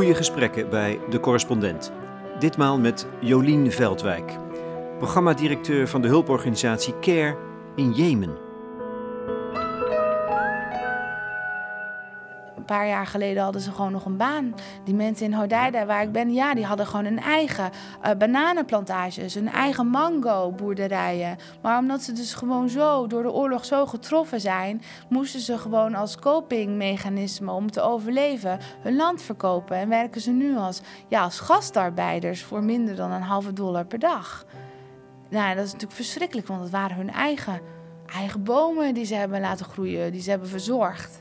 Goede gesprekken bij De Correspondent. Ditmaal met Jolien Veldwijk, programmadirecteur van de hulporganisatie CARE in Jemen. Paar jaar geleden hadden ze gewoon nog een baan. Die mensen in Hodeida, waar ik ben, ja, die hadden gewoon een eigen uh, bananenplantages, een eigen mango-boerderijen. Maar omdat ze dus gewoon zo door de oorlog zo getroffen zijn, moesten ze gewoon als copingmechanisme om te overleven hun land verkopen. En werken ze nu als, ja, als gastarbeiders voor minder dan een halve dollar per dag. Nou, dat is natuurlijk verschrikkelijk, want het waren hun eigen, eigen bomen die ze hebben laten groeien, die ze hebben verzorgd.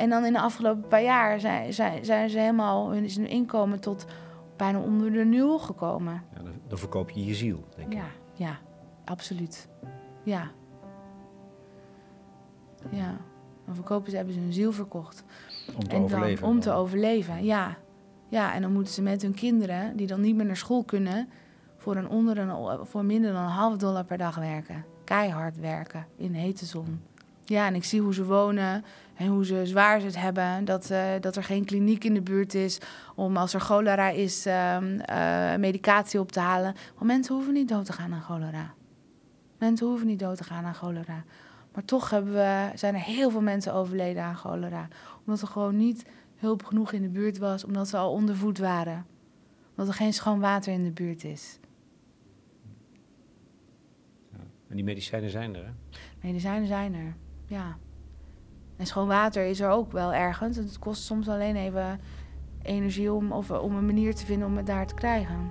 En dan in de afgelopen paar jaar zijn, zijn, zijn ze helemaal hun, is hun inkomen tot bijna onder de nul gekomen. Ja, dan, dan, verkoop je je ziel, denk ik. Ja, ja, absoluut. Ja. Ja. Dan verkopen ze, hebben ze hun ziel verkocht. Om te en overleven. om te overleven, ja. Ja, en dan moeten ze met hun kinderen, die dan niet meer naar school kunnen, voor, een onder een, voor minder dan een half dollar per dag werken. Keihard werken in hete zon. Ja, en ik zie hoe ze wonen en hoe ze zwaar ze het hebben. Dat, uh, dat er geen kliniek in de buurt is om als er cholera is uh, uh, medicatie op te halen. Want mensen hoeven niet dood te gaan aan cholera. Mensen hoeven niet dood te gaan aan cholera. Maar toch hebben we, zijn er heel veel mensen overleden aan cholera. Omdat er gewoon niet hulp genoeg in de buurt was, omdat ze al ondervoed waren. Omdat er geen schoon water in de buurt is. Ja, en die medicijnen zijn er, hè? Medicijnen zijn er ja. En schoon water is er ook wel ergens. Het kost soms alleen even energie om, of, om een manier te vinden om het daar te krijgen.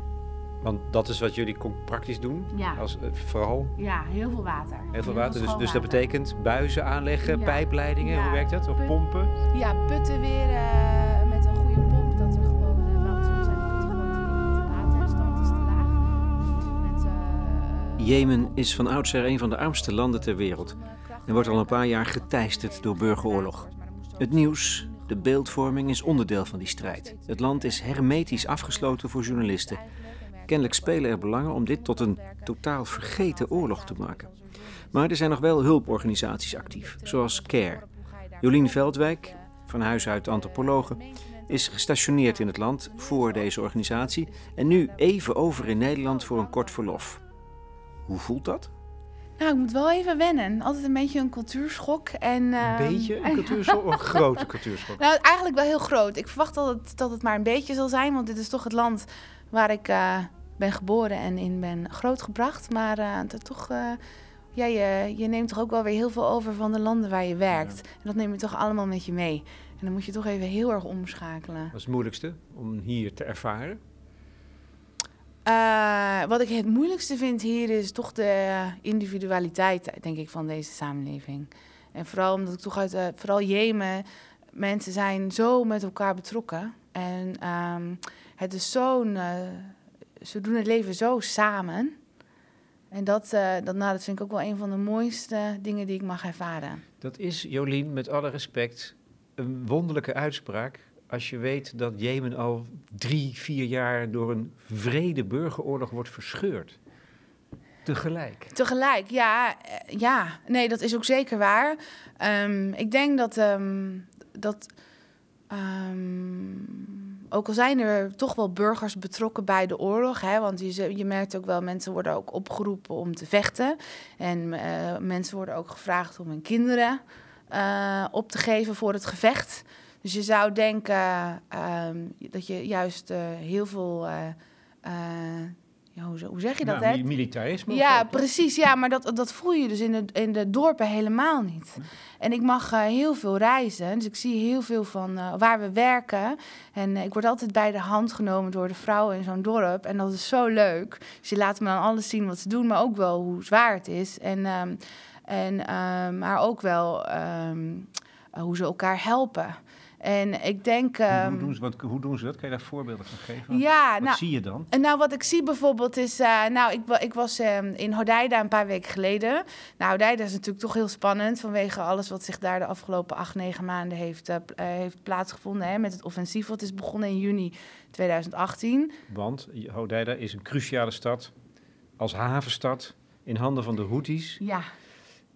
Want dat is wat jullie praktisch doen? Ja. Als, uh, vooral? Ja, heel veel water. Heel veel water. dus, dus dat betekent buizen aanleggen, ja. pijpleidingen, ja. hoe werkt dat? Of Put, pompen? Ja, putten weer uh, met een goede pomp. Dat er gewoon, uh, want soms zijn die putten gewoon te diep. De waterstand is te laag. Met, Jemen is van oudsher een van de armste landen ter wereld en wordt al een paar jaar geteisterd door burgeroorlog. Het nieuws, de beeldvorming is onderdeel van die strijd. Het land is hermetisch afgesloten voor journalisten. Kennelijk spelen er belangen om dit tot een totaal vergeten oorlog te maken. Maar er zijn nog wel hulporganisaties actief, zoals CARE. Jolien Veldwijk, van huis uit antropologe, is gestationeerd in het land voor deze organisatie en nu even over in Nederland voor een kort verlof. Hoe voelt dat? Nou, ik moet wel even wennen. Altijd een beetje een cultuurschok. En, uh, een beetje een cultuurschok een grote cultuurschok? Nou, eigenlijk wel heel groot. Ik verwacht dat het, dat het maar een beetje zal zijn, want dit is toch het land waar ik uh, ben geboren en in ben grootgebracht. Maar uh, toch, ja, je, je neemt toch ook wel weer heel veel over van de landen waar je werkt. Ja. En dat neem je toch allemaal met je mee. En dan moet je toch even heel erg omschakelen. Wat is het moeilijkste om hier te ervaren? Uh, wat ik het moeilijkste vind hier is toch de individualiteit, denk ik, van deze samenleving. En vooral omdat ik toch uit, uh, vooral Jemen, mensen zijn zo met elkaar betrokken. En um, het is zo'n, uh, ze doen het leven zo samen. En dat, dat, nou, dat vind ik ook wel een van de mooiste dingen die ik mag ervaren. Dat is, Jolien, met alle respect, een wonderlijke uitspraak als je weet dat Jemen al drie, vier jaar door een vrede burgeroorlog wordt verscheurd. Tegelijk. Tegelijk, ja. Ja, nee, dat is ook zeker waar. Um, ik denk dat, um, dat um, ook al zijn er toch wel burgers betrokken bij de oorlog, hè, want je, je merkt ook wel, mensen worden ook opgeroepen om te vechten. En uh, mensen worden ook gevraagd om hun kinderen uh, op te geven voor het gevecht. Dus je zou denken uh, dat je juist uh, heel veel. Uh, ja, hoe, hoe, zeg je dat? Nou, militarisme? Ja, precies. Ja, maar dat, dat voel je dus in de, in de dorpen helemaal niet. En ik mag heel veel reizen. Dus ik zie heel veel van waar we werken. En ik word altijd bij de hand genomen door de vrouwen in zo'n dorp. En dat is zo leuk. Dus je laat me dan alles zien wat ze doen, maar ook wel hoe zwaar het is. En, um, en, um, maar ook wel um, hoe ze elkaar helpen. En ik denk. Um, hoe, ehm, doen ze, hoe doen ze dat? Kan je daar voorbeelden van geven? Ja, wat nou, zie je dan? Nou, wat ik zie bijvoorbeeld is. Uh, nou, ik, ik was um, in Hodeida een paar weken geleden. Nou, Hodeida is natuurlijk toch heel spannend vanwege alles wat zich daar de afgelopen acht, negen maanden heeft, uh, heeft plaatsgevonden. Hè, met het offensief. wat is begonnen in juni 2018. Want Hodeida is een cruciale stad als havenstad in handen van de Houthis. Ja.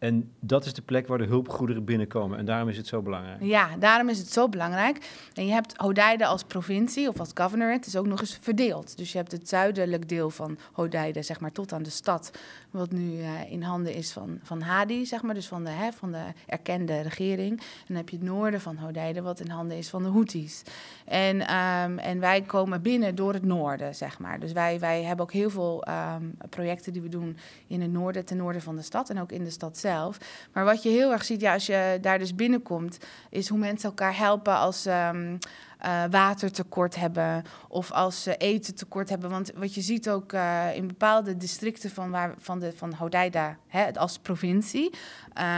En dat is de plek waar de hulpgoederen binnenkomen. En daarom is het zo belangrijk. Ja, daarom is het zo belangrijk. En je hebt Hodeide als provincie of als governorate is ook nog eens verdeeld. Dus je hebt het zuidelijk deel van Hodeide, zeg maar, tot aan de stad. Wat nu uh, in handen is van, van Hadi, zeg maar. Dus van de, hè, van de erkende regering. En dan heb je het noorden van Hodeide, wat in handen is van de Houthis. En, um, en wij komen binnen door het noorden, zeg maar. Dus wij, wij hebben ook heel veel um, projecten die we doen in het noorden, ten noorden van de stad. En ook in de stad zelf. Maar wat je heel erg ziet, ja, als je daar dus binnenkomt, is hoe mensen elkaar helpen als um, uh, watertekort hebben of als ze eten tekort hebben. Want wat je ziet ook uh, in bepaalde districten van, waar, van, de, van Hodeida hè, als provincie,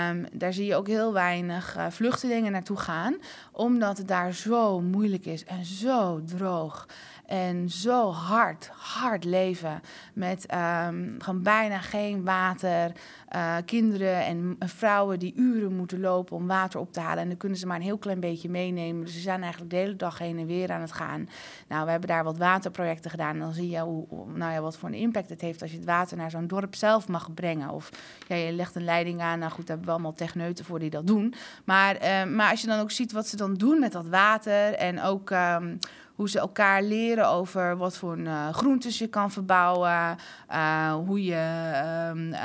um, daar zie je ook heel weinig uh, vluchtelingen naartoe gaan, omdat het daar zo moeilijk is en zo droog. En zo hard, hard leven. Met um, gewoon bijna geen water. Uh, kinderen en vrouwen die uren moeten lopen om water op te halen. En dan kunnen ze maar een heel klein beetje meenemen. Dus ze zijn eigenlijk de hele dag heen en weer aan het gaan. Nou, we hebben daar wat waterprojecten gedaan. En dan zie je hoe, nou ja, wat voor een impact het heeft als je het water naar zo'n dorp zelf mag brengen. Of ja, je legt een leiding aan. Nou goed, daar hebben we allemaal techneuten voor die dat doen. Maar, uh, maar als je dan ook ziet wat ze dan doen met dat water. En ook. Um, hoe ze elkaar leren over wat voor uh, groentes je kan verbouwen. Uh, hoe je um, uh,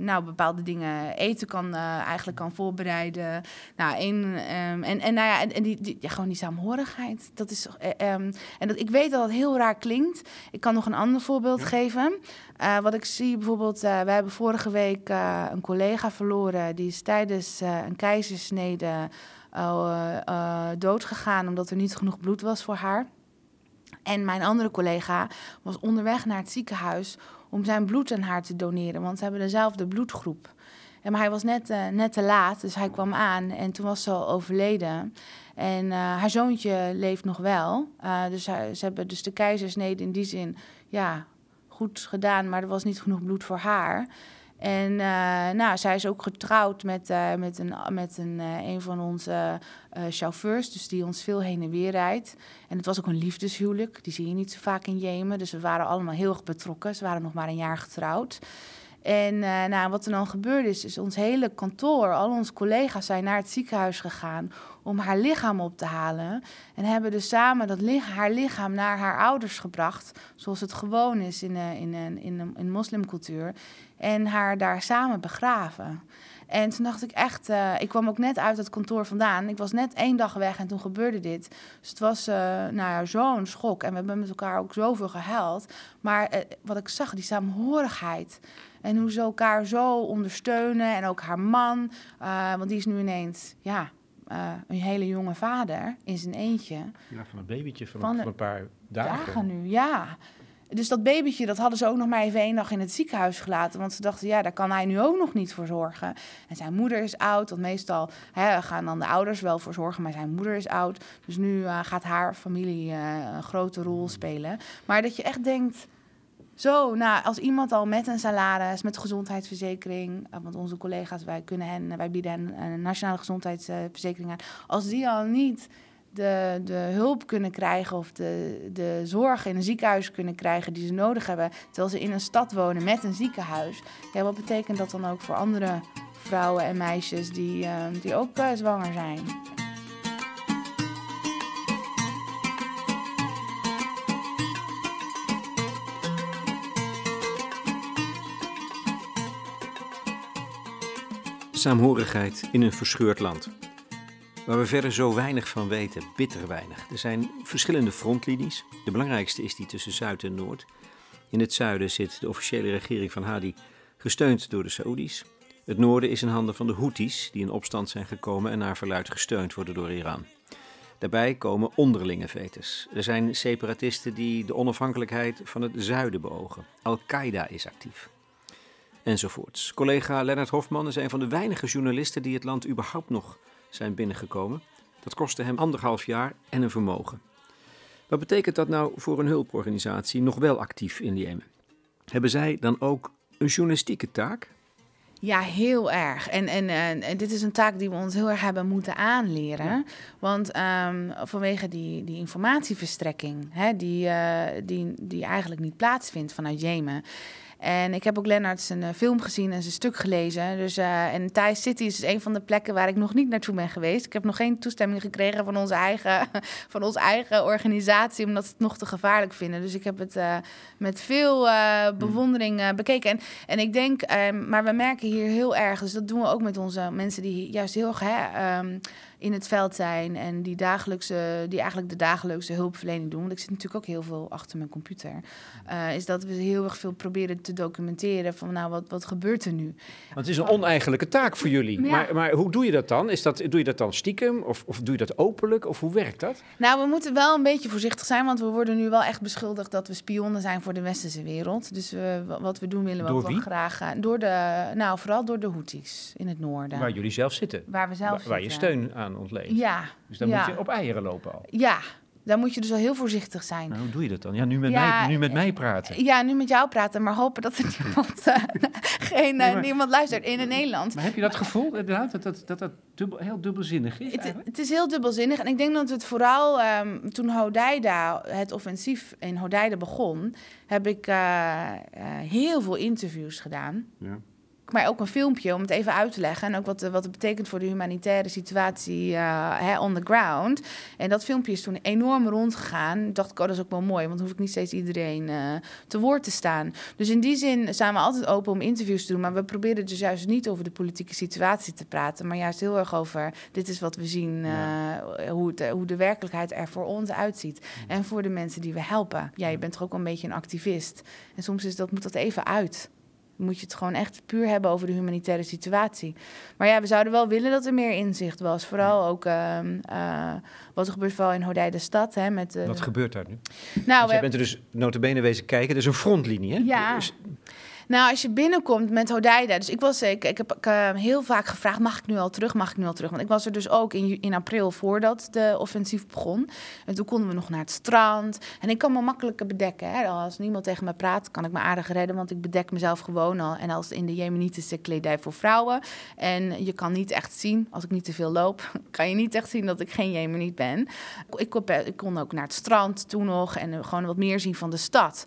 nou, bepaalde dingen eten kan, eigenlijk kan voorbereiden. Nou, en, um, en, en, nou ja, en, en die, die, ja, gewoon die saamhorigheid. Dat is, um, en dat, ik weet dat het heel raar klinkt. Ik kan nog een ander voorbeeld ja. geven. wat ik zie bijvoorbeeld, we hebben vorige week een collega verloren. Die is tijdens een keizersnede uh, uh, doodgegaan omdat er niet genoeg bloed was voor haar. En mijn andere collega was onderweg naar het ziekenhuis om zijn bloed aan haar te doneren, want ze hebben dezelfde bloedgroep. En maar hij was net, uh, net te laat, dus hij kwam aan en toen was ze al overleden. En haar zoontje leeft nog wel. Dus hij, ze hebben dus de keizersnede in die zin ja, goed gedaan, maar er was niet genoeg bloed voor haar. En uh, nou, zij is ook getrouwd met, uh, met, een, met een, uh, een van onze chauffeurs, dus die ons veel heen en weer rijdt. En het was ook een liefdeshuwelijk, die zie je niet zo vaak in Jemen. Dus we waren allemaal heel erg betrokken. Ze waren nog maar een jaar getrouwd. En nou, wat er dan gebeurd is, is ons hele kantoor, al onze collega's zijn naar het ziekenhuis gegaan om haar lichaam op te halen. En hebben dus samen dat haar lichaam naar haar ouders gebracht, zoals het gewoon is in, in, in, in, in moslimcultuur. En haar daar samen begraven. En toen dacht ik echt, ik kwam ook net uit het kantoor vandaan. Ik was net één dag weg en toen gebeurde dit. Dus het was nou ja, zo'n schok. En we hebben met elkaar ook zoveel gehuild. Maar wat ik zag, die saamhorigheid. En hoe ze elkaar zo ondersteunen. En ook haar man. want die is nu ineens, ja, een hele jonge vader in zijn eentje. Ja, van een babytje van, van, van een paar dagen. Dagen nu, ja. Dus dat babytje, dat hadden ze ook nog maar even één dag in het ziekenhuis gelaten. Want ze dachten, ja, daar kan hij nu ook nog niet voor zorgen. En zijn moeder is oud, want meestal hè, gaan dan de ouders wel voor zorgen. Maar zijn moeder is oud, dus nu uh, gaat haar familie uh, een grote rol spelen. Maar dat je echt denkt, zo, nou, als iemand al met een salaris, met gezondheidsverzekering... Uh, want onze collega's, wij, kunnen hen, wij bieden hen een nationale gezondheidsverzekering aan... als die al niet de, de hulp kunnen krijgen of de, de zorg in een ziekenhuis kunnen krijgen die ze nodig hebben, terwijl ze in een stad wonen met een ziekenhuis. Wat betekent dat dan ook voor andere vrouwen en meisjes die, uh, die ook uh, zwanger zijn? Saamhorigheid in een verscheurd land. Waar we verder zo weinig van weten, bitter weinig. Er zijn verschillende frontlinies. De belangrijkste is die tussen Zuid en Noord. In het zuiden zit de officiële regering van Hadi, gesteund door de Saoedi's. Het noorden is in handen van de Houthis, die in opstand zijn gekomen en naar verluid gesteund worden door Iran. Daarbij komen onderlinge vetes. Er zijn separatisten die de onafhankelijkheid van het zuiden beogen. Al-Qaeda is actief. Enzovoorts. Collega Lennart Hofman is een van de weinige journalisten die het land überhaupt nog zijn binnengekomen. Dat kostte hem anderhalf jaar en een vermogen. Wat betekent dat nou voor een hulporganisatie nog wel actief in Jemen? Hebben zij dan ook een journalistieke taak? Ja, heel erg. En, en, en, dit is een taak die we ons heel erg hebben moeten aanleren. Ja. Want um, vanwege die, die informatieverstrekking, hè, die, uh, die, die eigenlijk niet plaatsvindt vanuit Jemen. En ik heb ook Lennart zijn uh, film gezien en zijn stuk gelezen. Dus, uh, en Thai City is een van de plekken waar ik nog niet naartoe ben geweest. Ik heb nog geen toestemming gekregen van onze eigen, van onze eigen organisatie, omdat ze het nog te gevaarlijk vinden. Dus ik heb het uh, met veel hmm. bewondering bekeken. En, en ik denk, ehm, maar we merken hier heel erg, dus dat doen we ook met onze mensen die juist heel erg hè, um, in het veld zijn en die, dagelijkse, die eigenlijk de dagelijkse hulpverlening doen. Want ik zit natuurlijk ook heel veel achter mijn computer. Uh, is dat we heel erg veel proberen te documenteren van nou, wat, wat gebeurt er nu? Want het is een oneigenlijke taak voor jullie. Maar, maar hoe doe je dat dan? Is dat, doe je dat dan stiekem of, of doe je dat openlijk? Of hoe werkt dat? Nou, we moeten wel een beetje voorzichtig zijn, want we worden nu wel echt beschuldigd dat we spionnen zijn voor de westerse wereld. Dus we, wat we doen willen we door ook wel graag. Door de, nou, vooral door de Houthis in het noorden. Waar jullie zelf zitten. Waar we zelf waar, zitten. Waar je steun aan ontleent. Ja. Dus dan ja. moet je op eieren lopen al. Ja, daar moet je dus wel heel voorzichtig zijn. Nou, hoe doe je dat dan? Ja, nu met, Ja, mij, nu met mij praten. Ja, nu met jou praten, maar hopen dat er niemand, uh, geen, uh, Nee, maar- niemand luistert in het Nederland. Maar heb je dat gevoel inderdaad, dat dat, dat, dat dubbel, heel dubbelzinnig is Het, het is heel dubbelzinnig. En ik denk dat het vooral ehm, toen Hodeida, het offensief in Hodeida begon, heb ik eh, eh, heel veel interviews gedaan. Ja. Maar ook een filmpje om het even uit te leggen. En ook wat, wat het betekent voor de humanitaire situatie eh, hè, on the ground. En dat filmpje is toen enorm rondgegaan. Dacht ik, oh, dat is ook wel mooi. Want dan hoef ik niet steeds iedereen eh, te woord te staan. Dus in die zin zijn we altijd open om interviews te doen. Maar we proberen dus juist niet over de politieke situatie te praten. Maar juist heel erg over, dit is wat we zien. eh, hoe, het, hoe de werkelijkheid er voor ons uitziet. En voor de mensen die we helpen. Ja, je bent toch ook een beetje een activist. En soms is dat, moet dat even uit moet je het gewoon echt puur hebben over de humanitaire situatie. Maar ja, we zouden wel willen dat er meer inzicht was. Vooral ook ehm, eh, wat er gebeurt vooral in Hodeida stad. Hè, met, eh, Wat gebeurt daar nu? nou, we jij bent er dus notabene wezen kijken. Er is een frontlinie, hè? Ja. Dus- Nou, als je binnenkomt met Hodeida. Dus ik was, ik, ik heb ik, eh, heel vaak gevraagd: mag ik nu al terug? Mag ik nu al terug? Want ik was er dus ook in, in april voordat de offensief begon. En toen konden we nog naar het strand. En ik kan me makkelijker bedekken. Hè. Als niemand tegen me praat, kan ik me aardig redden. Want ik bedek mezelf gewoon al. En als in de Jemenitische kledij voor vrouwen. En je kan niet echt zien, als ik niet te veel loop, kan je niet echt zien dat ik geen Jemeniet ben. Ik ik kon ook naar het strand toen nog. En gewoon wat meer zien van de stad.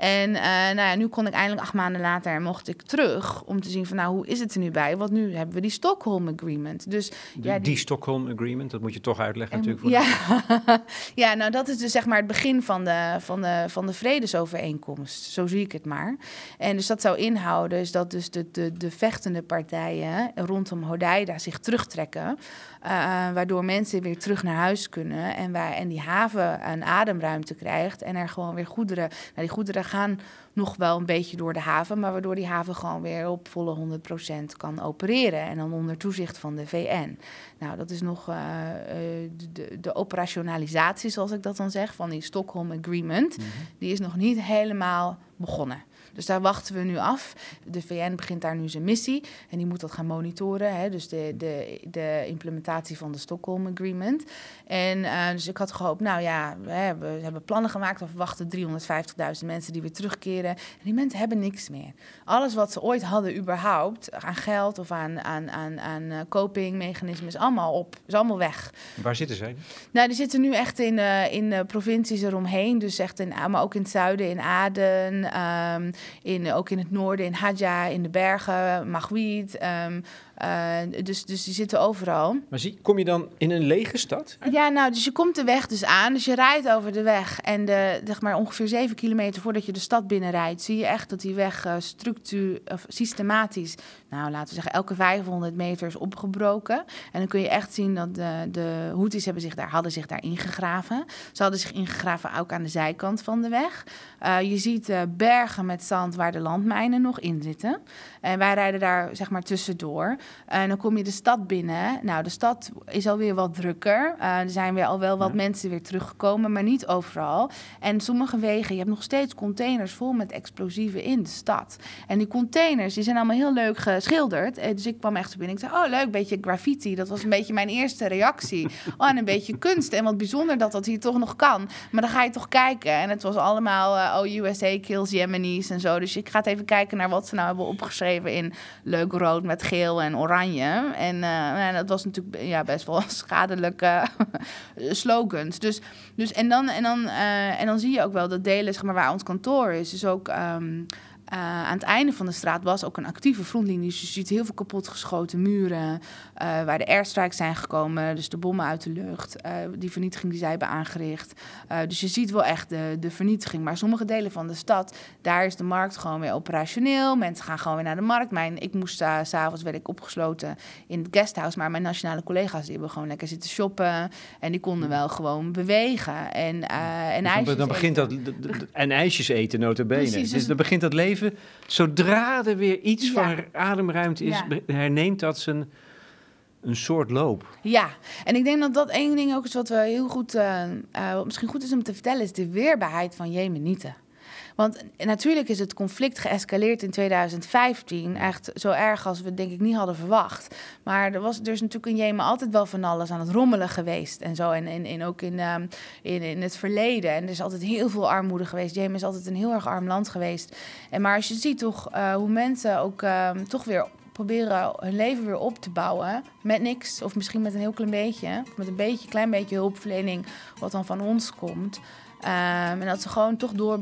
En eh, nou ja, nu kon ik eindelijk acht maanden later mocht ik terug om te zien van nou hoe is het er nu bij? Want nu hebben we die Stockholm Agreement. Dus De- ja, die, Stockholm Agreement, dat moet je toch uitleggen natuurlijk. Voor ja. ja, nou dat is dus zeg maar het begin van de, van, de, van de vredesovereenkomst. Zo zie ik het maar. En dus dat zou inhouden is dat dus de, de, de vechtende partijen rondom Hodeida zich terugtrekken. eh, waardoor mensen weer terug naar huis kunnen. En, waar, en die haven een ademruimte krijgt. En er gewoon weer goederen. Nou, die goederen gaan nog wel een beetje door de haven. Maar waardoor die haven gewoon weer op volle 100% kan opereren. En dan onder toezicht van de VN. Nou, dat is nog eh, eh, de, de, de operationalisatie, zoals ik dat dan zeg, van die Stockholm Agreement. Die is nog niet helemaal begonnen. Dus daar wachten we nu af. De VN begint daar nu zijn missie en die moet dat gaan monitoren. Hè? Dus de, de, de implementatie van de Stockholm Agreement. En eh, dus ik had gehoopt, nou ja, we hebben, we hebben plannen gemaakt. We verwachten 350.000 mensen die weer terugkeren. En die mensen hebben niks meer. Alles wat ze ooit hadden überhaupt, aan geld of aan, aan, aan, aan eh, copingmechanismen, is allemaal op. Is allemaal weg. Waar zitten zij? Nou, die zitten nu echt in, eh, in provincies eromheen. Dus echt in, maar ook in het zuiden, in Aden. ehm, in, ook in het noorden, in Hadja, in de bergen, Magwiet. ehm, eh, dus, dus die zitten overal. Maar zie, kom je dan in een lege stad? Ja, nou, dus je komt de weg dus aan. Dus je rijdt over de weg. En de, zeg maar ongeveer zeven kilometer voordat je de stad binnenrijdt... zie je echt dat die weg eh, structuur, of systematisch... nou, laten we zeggen, elke 500 meter is opgebroken. En dan kun je echt zien dat de, de Houthis hebben zich daar, hadden zich daar ingegraven. Ze hadden zich ingegraven ook aan de zijkant van de weg. Eh, je ziet bergen met zand waar de landmijnen nog in zitten. En wij rijden daar zeg maar tussendoor. En dan kom je de stad binnen. Nou, de stad is alweer wat drukker. Eh, er zijn weer al wel wat Ja. mensen weer teruggekomen, maar niet overal. En sommige wegen, je hebt nog steeds containers vol met explosieven in de stad. En die containers, die zijn allemaal heel leuk geschilderd. Eh, dus ik kwam echt binnen. Ik zei, oh leuk, beetje graffiti. Dat was een beetje mijn eerste reactie. Oh, en een beetje kunst. En wat bijzonder dat dat hier toch nog kan. Maar dan ga je toch kijken. En het was allemaal, eh, oh, USA kills Yemenis en zo. Dus ik ga even kijken naar wat ze nou hebben opgeschreven in leuk rood met geel en oranje. En, eh, en dat was natuurlijk ja, best wel schadelijke slogans. Dus, dus en, dan, en, dan, eh, en dan zie je ook wel dat delen zeg maar, waar ons kantoor is, is ook. ehm, uh, aan het einde van de straat was ook een actieve frontlinie. Dus je ziet heel veel kapotgeschoten muren, uh, waar de airstrikes zijn gekomen, dus de bommen uit de lucht, uh, die vernietiging die zij hebben aangericht. dus je ziet wel echt de, de vernietiging. Maar sommige delen van de stad, daar is de markt gewoon weer operationeel. Mensen gaan gewoon weer naar de markt. Mijn, ik moest s'avonds werd ik opgesloten in het guesthouse, maar mijn nationale collega's die hebben gewoon lekker zitten shoppen en die konden wel gewoon bewegen. En, en dus ijsjes dan begint dat, en ijsjes eten, notabene. Precies, dus dan begint dat leven zodra er weer iets van ademruimte is, herneemt dat zijn een soort loop. Ja, en ik denk dat dat één ding ook is wat we heel goed, uh, uh, wat misschien goed is om te vertellen, is de weerbaarheid van Jemenieten. Want natuurlijk is het conflict geëscaleerd in 2015. Echt zo erg als we denk ik niet hadden verwacht. Maar er, was, er is natuurlijk in Jemen altijd wel van alles aan het rommelen geweest. En zo. En, ook in, um, in, in het verleden. En er is altijd heel veel armoede geweest. Jemen is altijd een heel erg arm land geweest. En maar als je ziet toch uh, hoe mensen ook um, toch weer proberen hun leven weer op te bouwen met niks of misschien met een heel klein beetje, met een beetje, klein beetje hulpverlening wat dan van ons komt. Um, en dat ze gewoon toch door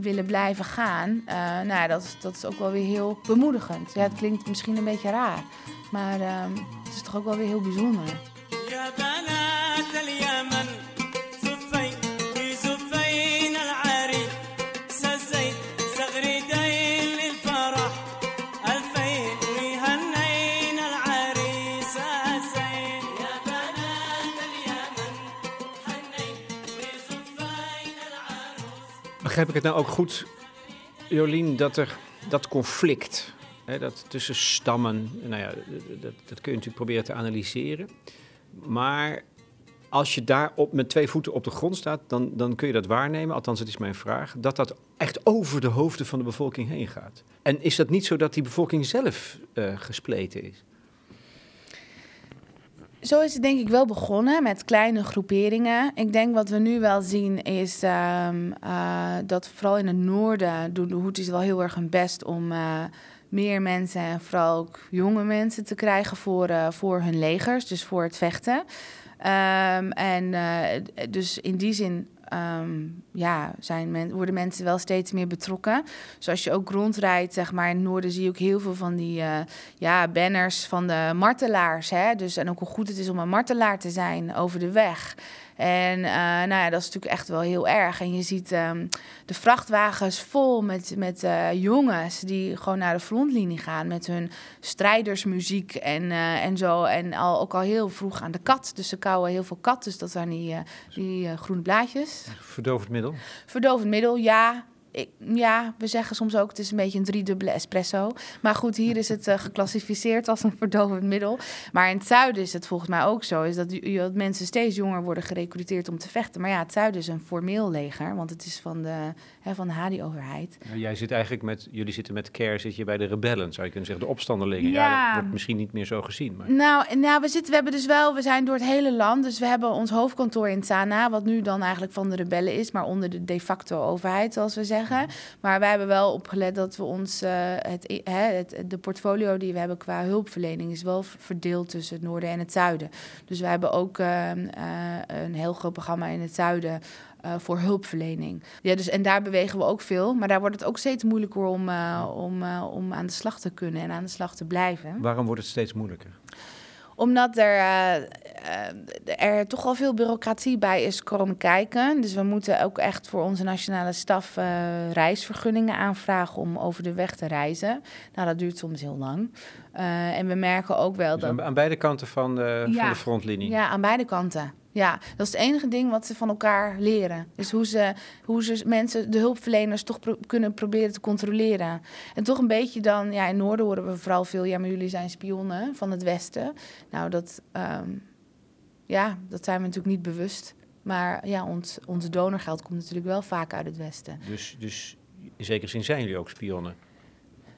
willen blijven gaan. Uh, nou dat, dat is ook wel weer heel bemoedigend. Ja, het klinkt misschien een beetje raar. Maar um, het is toch ook wel weer heel bijzonder. Begrijp ik het nou ook goed, Jolien, dat er dat conflict, hè, dat tussen stammen, nou ja, dat, dat kun je natuurlijk proberen te analyseren. Maar als je daar op, met twee voeten op de grond staat, dan, dan kun je dat waarnemen, althans het is mijn vraag, dat dat echt over de hoofden van de bevolking heen gaat. En is dat niet zo dat die bevolking zelf uh, gespleten is? Zo is het denk ik wel begonnen met kleine groeperingen. Ik denk wat we nu wel zien is um, uh, dat vooral in het noorden doen de Houthis wel heel erg hun best om uh, meer mensen en vooral ook jonge mensen te krijgen voor, uh, voor hun legers, dus voor het vechten. Um, en dus in die zin um, ja, zijn men, worden mensen wel steeds meer betrokken. Dus als je ook rondrijdt, zeg maar, in het noorden zie je ook heel veel van die uh, ja, banners van de martelaars. Hè? Dus, en ook hoe goed het is om een martelaar te zijn over de weg. En uh, nou ja, dat is natuurlijk echt wel heel erg. En je ziet um, de vrachtwagens vol met, met uh, jongens die gewoon naar de frontlinie gaan met hun strijdersmuziek en, uh, en zo. En al, ook al heel vroeg aan de kat. Dus ze kauwen heel veel kat. Dus dat zijn die, die groene blaadjes. Verdovend middel? Verdovend middel, ja ik, ja, we zeggen soms ook het is een beetje een driedubbele espresso. Maar goed, hier is het uh, geclassificeerd als een verdovend middel. Maar in het zuiden is het volgens mij ook zo. Is dat, dat mensen steeds jonger worden gerecruiteerd om te vechten. Maar ja, het zuiden is een formeel leger. Want het is van de, hè, van de Hadi-overheid. Nou, jij zit eigenlijk met, jullie zitten met CARE, zit je bij de rebellen, zou je kunnen zeggen. De opstandelingen. Ja, ja dat wordt misschien niet meer zo gezien. Maar... Nou, nou we, zitten, we hebben dus wel, we zijn door het hele land. Dus we hebben ons hoofdkantoor in Sana, wat nu dan eigenlijk van de rebellen is. Maar onder de de facto overheid, zoals we zeggen. Maar wij hebben wel opgelet dat we ons, uh, het, het, de portfolio die we hebben qua hulpverlening is wel verdeeld tussen het noorden en het zuiden. Dus wij hebben ook uh, uh, een heel groot programma in het zuiden. Uh, voor hulpverlening. Ja, dus, en daar bewegen we ook veel. Maar daar wordt het ook steeds moeilijker om, uh, om, uh, om aan de slag te kunnen en aan de slag te blijven. Waarom wordt het steeds moeilijker? Omdat er, er toch al veel bureaucratie bij is komen kijken. Dus we moeten ook echt voor onze nationale staf uh, reisvergunningen aanvragen om over de weg te reizen. Nou, dat duurt soms heel lang. en we merken ook wel dus dat. Aan beide kanten van de, ja, van de frontlinie. Ja, aan beide kanten. Ja, dat is het enige ding wat ze van elkaar leren. Dus hoe ze, hoe ze mensen, de hulpverleners, toch pro kunnen proberen te controleren. En toch een beetje dan, ja, in Noorden horen we vooral veel, ja, maar jullie zijn spionnen van het Westen. Nou, dat, um, ja, dat zijn we natuurlijk niet bewust. Maar ja, ons, onze donorgeld komt natuurlijk wel vaak uit het Westen. Dus, dus in zekere zin zijn jullie ook spionnen?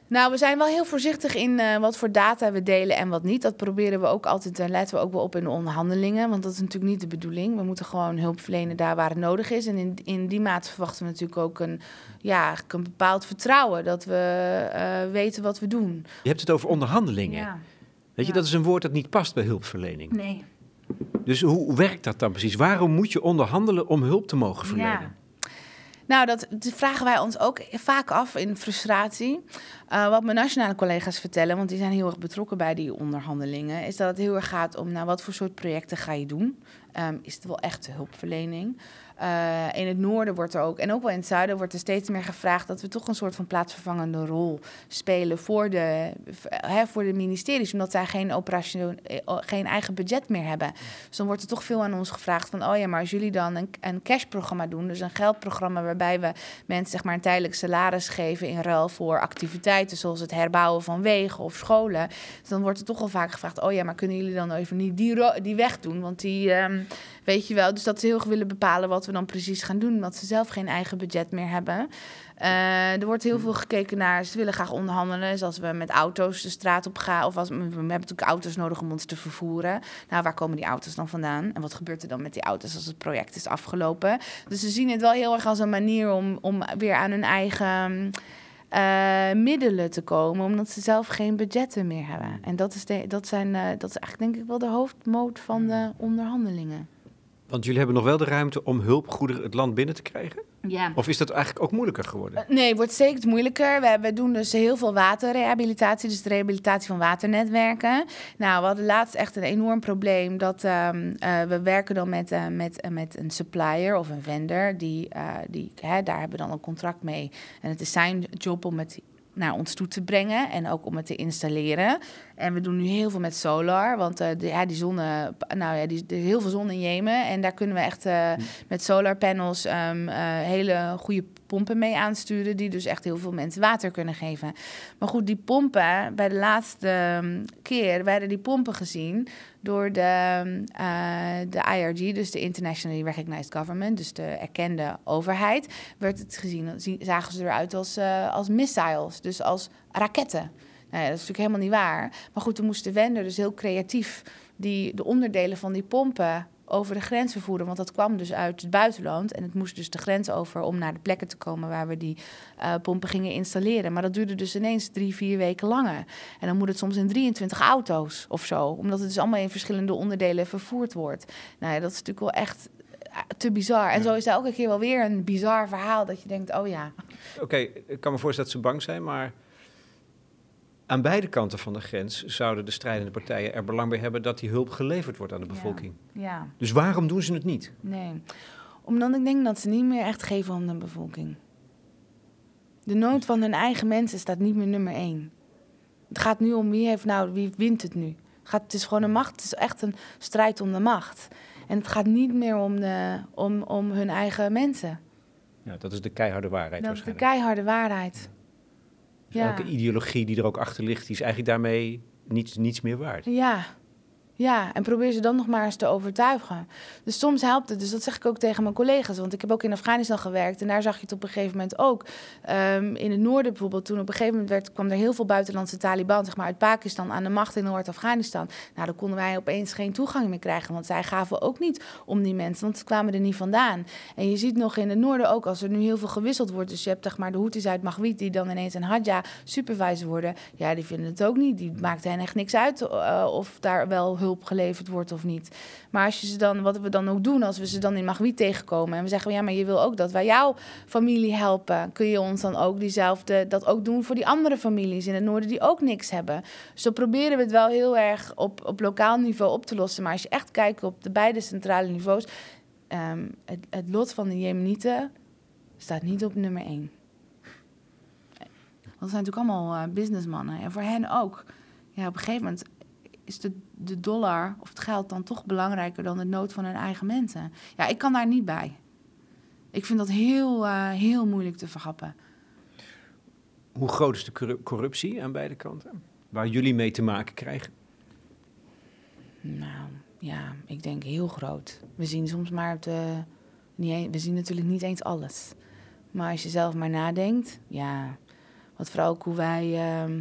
Nou, we zijn wel heel voorzichtig in uh, wat voor data we delen en wat niet. Dat proberen we ook altijd, en letten we ook wel op in de onderhandelingen. Want dat is natuurlijk niet de bedoeling. We moeten gewoon hulp verlenen daar waar het nodig is. En in, in die mate verwachten we natuurlijk ook een, ja, een bepaald vertrouwen. Dat we uh, weten wat we doen. Je hebt het over onderhandelingen. Ja. Weet je, ja. dat is een woord dat niet past bij hulpverlening. Nee. Dus hoe werkt dat dan precies? Waarom moet je onderhandelen om hulp te mogen verlenen? Nou, dat, vragen wij ons ook vaak af in frustratie. Uh, wat mijn nationale collega's vertellen, want die zijn heel erg betrokken bij die onderhandelingen, is dat het heel erg gaat om nou, wat voor soort projecten ga je doen. Um, is het wel echt hulpverlening? Uh, in het noorden wordt er ook, en ook wel in het zuiden, wordt er steeds meer gevraagd dat we toch een soort van plaatsvervangende rol spelen voor de, hè, voor de ministeries, omdat zij geen, eh, geen eigen budget meer hebben. Dus dan wordt er toch veel aan ons gevraagd van, oh ja, maar als jullie dan een, een cashprogramma doen, dus een geldprogramma waarbij we mensen zeg maar een tijdelijk salaris geven in ruil voor activiteiten zoals het herbouwen van wegen of scholen, dus dan wordt er toch al vaak gevraagd, oh ja, maar kunnen jullie dan even niet die, die weg doen, want die, um, weet je wel, dus dat ze heel erg willen bepalen wat we dan precies gaan doen, omdat ze zelf geen eigen budget meer hebben. Uh, er wordt heel veel gekeken naar, ze willen graag onderhandelen. Dus als we met auto's de straat op gaan, of als we, hebben natuurlijk auto's nodig om ons te vervoeren. Nou, waar komen die auto's dan vandaan? En wat gebeurt er dan met die auto's als het project is afgelopen? Dus ze zien het wel heel erg als een manier om, om weer aan hun eigen. Uh, middelen te komen, omdat ze zelf geen budgetten meer hebben. En dat is, de, dat zijn, uh, dat is eigenlijk denk ik wel de hoofdmoot van de onderhandelingen. Want jullie hebben nog wel de ruimte om hulpgoederen het land binnen te krijgen? Ja. Of is dat eigenlijk ook moeilijker geworden? Uh, nee, het wordt zeker moeilijker. We, we, doen dus heel veel waterrehabilitatie, dus de rehabilitatie van waternetwerken. Nou, we hadden laatst echt een enorm probleem dat um, uh, we werken dan met, uh, met, met een supplier of een vendor. Die, die, hè, daar hebben we dan een contract mee. En het is zijn job om het naar ons toe te brengen en ook om het te installeren. En we doen nu heel veel met solar, want uh, de, ja, die zon, nou ja, die, er is heel veel zon in Jemen en daar kunnen we echt uh, met solarpanels um, uh, hele goede pompen mee aansturen, die dus echt heel veel mensen water kunnen geven. Maar goed, die pompen, bij de laatste um, keer werden die pompen gezien door de, uh, de IRG, dus de Internationally Recognized Government, dus de erkende overheid, werd het gezien, zagen ze eruit als, uh, als missiles, dus als raketten. Nou dat is natuurlijk helemaal niet waar. Maar goed, toen moest de vendor dus heel creatief die, de onderdelen van die pompen over de grens vervoeren. Want dat kwam dus uit het buitenland. En het moest dus de grens over om naar de plekken te komen waar we die uh, pompen gingen installeren. Maar dat duurde dus ineens drie, vier weken langer. En dan moet het soms in 23 auto's of zo. Omdat het dus allemaal in verschillende onderdelen vervoerd wordt. Nou ja, dat is natuurlijk wel echt te bizar. En ja. zo is er elke keer wel weer een bizar verhaal dat je denkt, oh ja. Oké, okay, ik kan me voorstellen dat ze bang zijn, maar aan beide kanten van de grens zouden de strijdende partijen er belang bij hebben dat die hulp geleverd wordt aan de bevolking. Ja. ja. Dus waarom doen ze het niet? Nee, omdat ik denk dat ze niet meer echt geven om de bevolking. De nood van hun eigen mensen staat niet meer nummer één. Het gaat nu om wie heeft nou, wie wint het nu. Het, gaat, het is gewoon een macht, het is echt een strijd om de macht. En het gaat niet meer om, de, om, om hun eigen mensen. Ja, dat is de keiharde waarheid Dat is de keiharde waarheid. Dus ja. elke ideologie die er ook achter ligt, die is eigenlijk daarmee niets, niets meer waard. Ja, ja, en probeer ze dan nog maar eens te overtuigen. Dus soms helpt het. Dus dat zeg ik ook tegen mijn collega's. Want ik heb ook in Afghanistan gewerkt. En daar zag je het op een gegeven moment ook. Um, in het noorden bijvoorbeeld, toen op een gegeven moment werd, kwam er heel veel buitenlandse Taliban, zeg maar uit Pakistan, aan de macht in Noord-Afghanistan. Nou, dan konden wij opeens geen toegang meer krijgen. Want zij gaven ook niet om die mensen, want ze kwamen er niet vandaan. En je ziet nog in het noorden ook, als er nu heel veel gewisseld wordt. Dus je hebt zeg maar de Houthis uit Magwit, die dan ineens een Hadja supervisor worden. Ja, die vinden het ook niet. Die maakt hen echt niks uit uh, of daar wel hulp geleverd wordt of niet. Maar als je ze dan, wat we dan ook doen, als we ze dan in Magwiet tegenkomen en we zeggen, ja, maar je wil ook dat wij jouw familie helpen, kun je ons dan ook diezelfde, dat ook doen voor die andere families in het noorden die ook niks hebben. Dan proberen we het wel heel erg op, op lokaal niveau op te lossen. Maar als je echt kijkt op de beide centrale niveaus, um, het, lot van de Jemenieten staat niet op nummer één. Want het zijn natuurlijk allemaal uh, businessmannen. En voor hen ook. Ja, op een gegeven moment is de, de dollar of het geld dan toch belangrijker dan de nood van hun eigen mensen. Ja, ik kan daar niet bij. Ik vind dat heel, uh, heel moeilijk te verhappen. Hoe groot is de corruptie aan beide kanten? Waar jullie mee te maken krijgen? Nou, ja, ik denk heel groot. We zien soms maar de. Niet, we zien natuurlijk niet eens alles. Maar als je zelf maar nadenkt, ja, wat vooral ook hoe wij. Uh,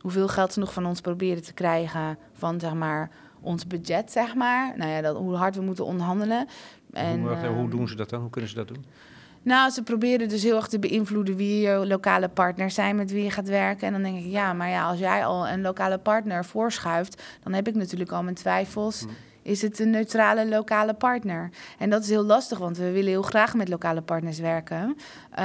hoeveel geld ze nog van ons proberen te krijgen van zeg maar ons budget, zeg maar. Nou ja, dat, hoe hard we moeten onderhandelen. En, hoe, hoe ehm, doen ze dat dan? Hoe kunnen ze dat doen? Nou, ze proberen dus heel erg te beïnvloeden wie je lokale partners zijn met wie je gaat werken. En dan denk ik, ja, maar ja, als jij al een lokale partner voorschuift, dan heb ik natuurlijk al mijn twijfels. Hm. Is het een neutrale lokale partner? En dat is heel lastig, want we willen heel graag met lokale partners werken. Uh,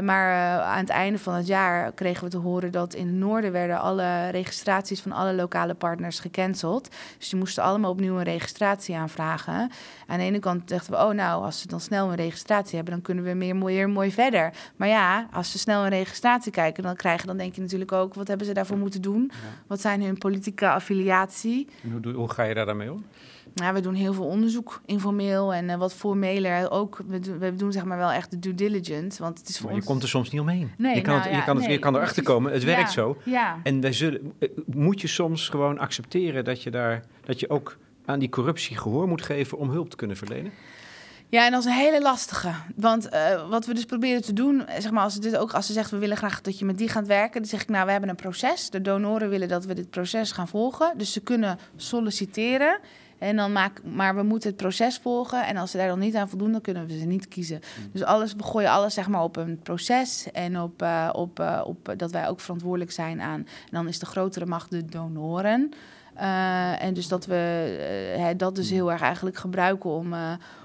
maar uh, aan het einde van het jaar kregen we te horen dat in het noorden werden alle registraties van alle lokale partners gecanceld. Dus die moesten allemaal opnieuw een registratie aanvragen. Aan de ene kant dachten we, oh nou, als ze dan snel een registratie hebben, dan kunnen we meer mooi, mooi verder. Maar ja, als ze snel een registratie kijken, dan krijgen, dan denk je natuurlijk ook, wat hebben ze daarvoor moeten doen? Wat zijn hun politieke affiliatie? En hoe, hoe ga je daar dan mee om? Nou, we doen heel veel onderzoek, informeel en uh, wat formeler ook. We doen, we doen zeg maar wel echt de due diligence, want het is voor maar ons... je komt er soms niet omheen. Nee, je kan, nou, het, je, kan het, je kan erachter komen, het werkt zo. Ja. En wij zullen, eh, moet je soms gewoon accepteren dat je, daar, dat je ook aan die corruptie gehoor moet geven om hulp te kunnen verlenen? Ja, en dat is een hele lastige. Want uh, wat we dus proberen te doen, zeg maar, als ze, dit ook, als ze zegt we willen graag dat je met die gaat werken, dan zeg ik nou, we hebben een proces. De donoren willen dat we dit proces gaan volgen. Dus ze kunnen solliciteren. En dan maak, maar we moeten het proces volgen. En als ze daar dan niet aan voldoen, dan kunnen we ze niet kiezen. Mm. Dus alles, we gooien alles zeg maar, op een proces. En op, uh, op, uh, op dat wij ook verantwoordelijk zijn aan. En dan is de grotere macht de donoren. Uh, en dus dat we dat dus heel erg eigenlijk gebruiken om,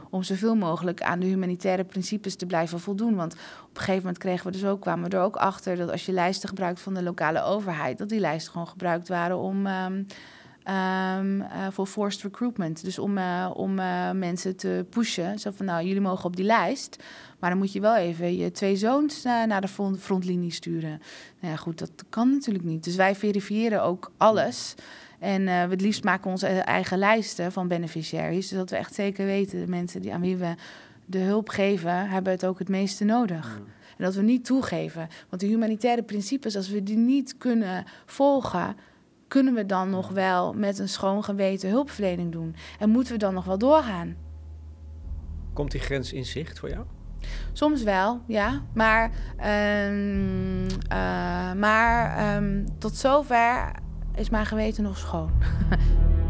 om zoveel mogelijk aan de humanitaire principes te blijven voldoen. Want op een gegeven moment kregen we dus ook, kwamen we er ook achter dat als je lijsten gebruikt van de lokale overheid, dat die lijsten gewoon gebruikt waren om. Um, Um, uh, voor forced recruitment. Dus om, uh, om uh, mensen te pushen. Zo van, nou, jullie mogen op die lijst. Maar dan moet je wel even je twee zoons naar de front, frontlinie sturen. Nou ja, goed, dat kan natuurlijk niet. Dus wij verifiëren ook alles. En we het liefst maken onze eigen lijsten van beneficiaries. Zodat we echt zeker weten, de mensen die, aan wie we de hulp geven, hebben het ook het meeste nodig. En dat we niet toegeven. Want de humanitaire principes, als we die niet kunnen volgen, kunnen we dan nog wel met een schoon geweten hulpverlening doen? En moeten we dan nog wel doorgaan? Komt die grens in zicht voor jou? Soms wel, ja. Maar, um, uh, maar um, tot zover is mijn geweten nog schoon.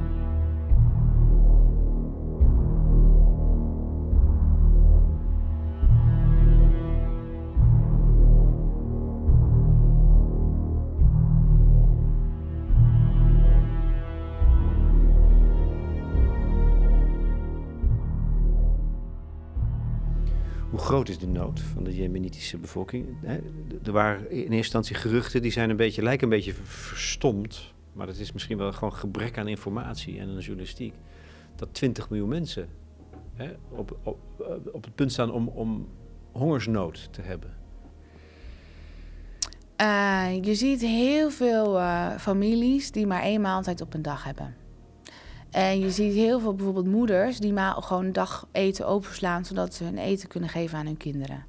groot is de nood van de Jemenitische bevolking? Er waren in eerste instantie geruchten, die zijn een beetje, lijken een beetje verstomd. Maar dat is misschien wel gewoon gebrek aan informatie en aan journalistiek. Dat 20 miljoen mensen hè, op, op, op het punt staan om, om hongersnood te hebben. Uh, je ziet heel veel uh, families die maar één maaltijd op een dag hebben. En je ziet heel veel bijvoorbeeld moeders die maar gewoon een dag eten openslaan, zodat ze hun eten kunnen geven aan hun kinderen.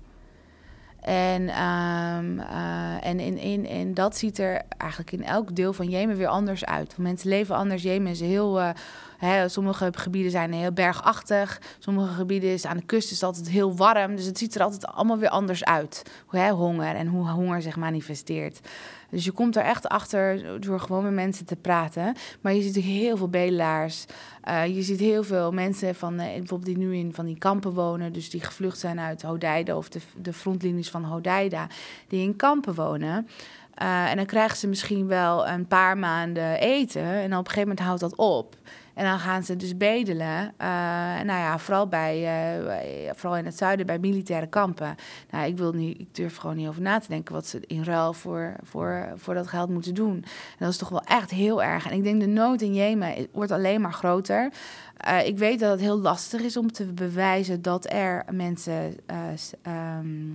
En, um, uh, en, in, in, en dat ziet er eigenlijk in elk deel van Jemen weer anders uit. Mensen leven anders. Jemen is heel. Uh, hè, sommige gebieden zijn heel bergachtig. Sommige gebieden is aan de kust is altijd heel warm. Dus het ziet er altijd allemaal weer anders uit. Hè, honger en hoe honger zich manifesteert. Dus je komt er echt achter door gewoon met mensen te praten. Maar je ziet ook heel veel bedelaars. Uh, je ziet heel veel mensen van, uh, bijvoorbeeld die nu in van die kampen wonen. Dus die gevlucht zijn uit Hodeida of de, de frontlinies van Hodeida. Die in kampen wonen. Uh, en dan krijgen ze misschien wel een paar maanden eten. En op een gegeven moment houdt dat op. En dan gaan ze dus bedelen. Uh, nou ja, vooral, bij, uh, vooral in het zuiden bij militaire kampen. Nou, ik, wil niet, ik durf gewoon niet over na te denken wat ze in ruil voor, voor, voor dat geld moeten doen. En dat is toch wel echt heel erg. En ik denk de nood in Jemen wordt alleen maar groter. Uh, ik weet dat het heel lastig is om te bewijzen dat er mensen. Um,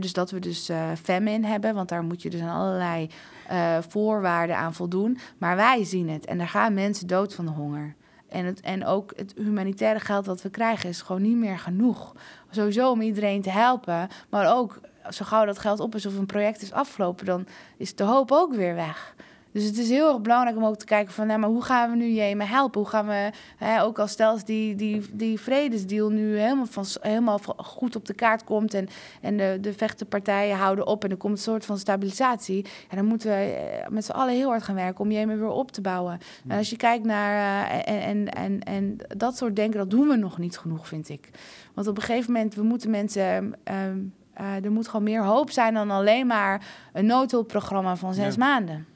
dus dat we dus famine hebben, want daar moet je dus aan allerlei uh, voorwaarden aan voldoen. Maar wij zien het en er gaan mensen dood van de honger. En, het, en ook het humanitaire geld dat we krijgen is gewoon niet meer genoeg. Sowieso om iedereen te helpen, maar ook zo gauw dat geld op is of een project is afgelopen, dan is de hoop ook weer weg. Dus het is heel erg belangrijk om ook te kijken van, nou, maar hoe gaan we nu Jemen helpen? Hoe gaan we, hè, ook als stelt die, die, die vredesdeal nu helemaal, van, helemaal goed op de kaart komt en, en de, de vechtenpartijen houden op en er komt een soort van stabilisatie. En dan moeten we eh, met z'n allen heel hard gaan werken om Jemen weer op te bouwen. En als je kijkt naar, uh, en, en, en, en dat soort denken, dat doen we nog niet genoeg, vind ik. Want op een gegeven moment, we moeten mensen... Um, uh, er moet gewoon meer hoop zijn dan alleen maar een noodhulpprogramma van zes ja. maanden.